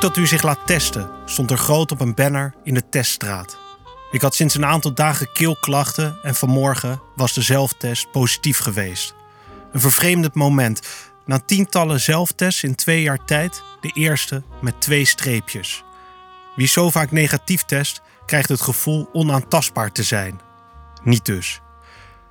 dat u zich laat testen, stond er groot op een banner in de teststraat. Ik had sinds een aantal dagen keelklachten en vanmorgen was de zelftest positief geweest. Een vervreemdend moment. Na tientallen zelftests in twee jaar tijd, de eerste met twee streepjes. Wie zo vaak negatief test, krijgt het gevoel onaantastbaar te zijn. Niet dus.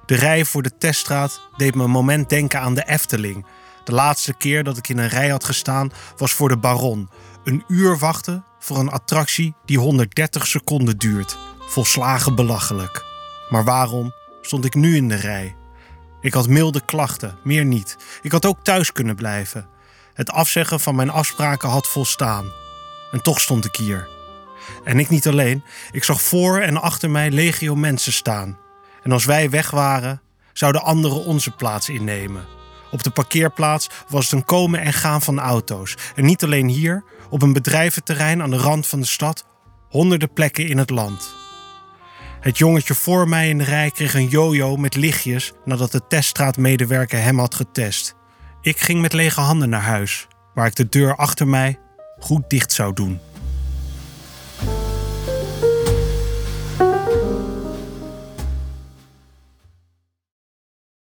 De rij voor de teststraat deed me een moment denken aan de Efteling. De laatste keer dat ik in een rij had gestaan was voor de Baron. Een uur wachten voor een attractie die 130 seconden duurt. Volslagen belachelijk. Maar waarom stond ik nu in de rij? Ik had milde klachten, meer niet. Ik had ook thuis kunnen blijven. Het afzeggen van mijn afspraken had volstaan. En toch stond ik hier. En ik niet alleen. Ik zag voor en achter mij legio mensen staan. En als wij weg waren, zouden anderen onze plaats innemen. Op de parkeerplaats was het een komen en gaan van auto's. En niet alleen hier, op een bedrijventerrein aan de rand van de stad, honderden plekken in het land. Het jongetje voor mij in de rij kreeg een jojo met lichtjes nadat de teststraatmedewerker hem had getest. Ik ging met lege handen naar huis, waar ik de deur achter mij goed dicht zou doen.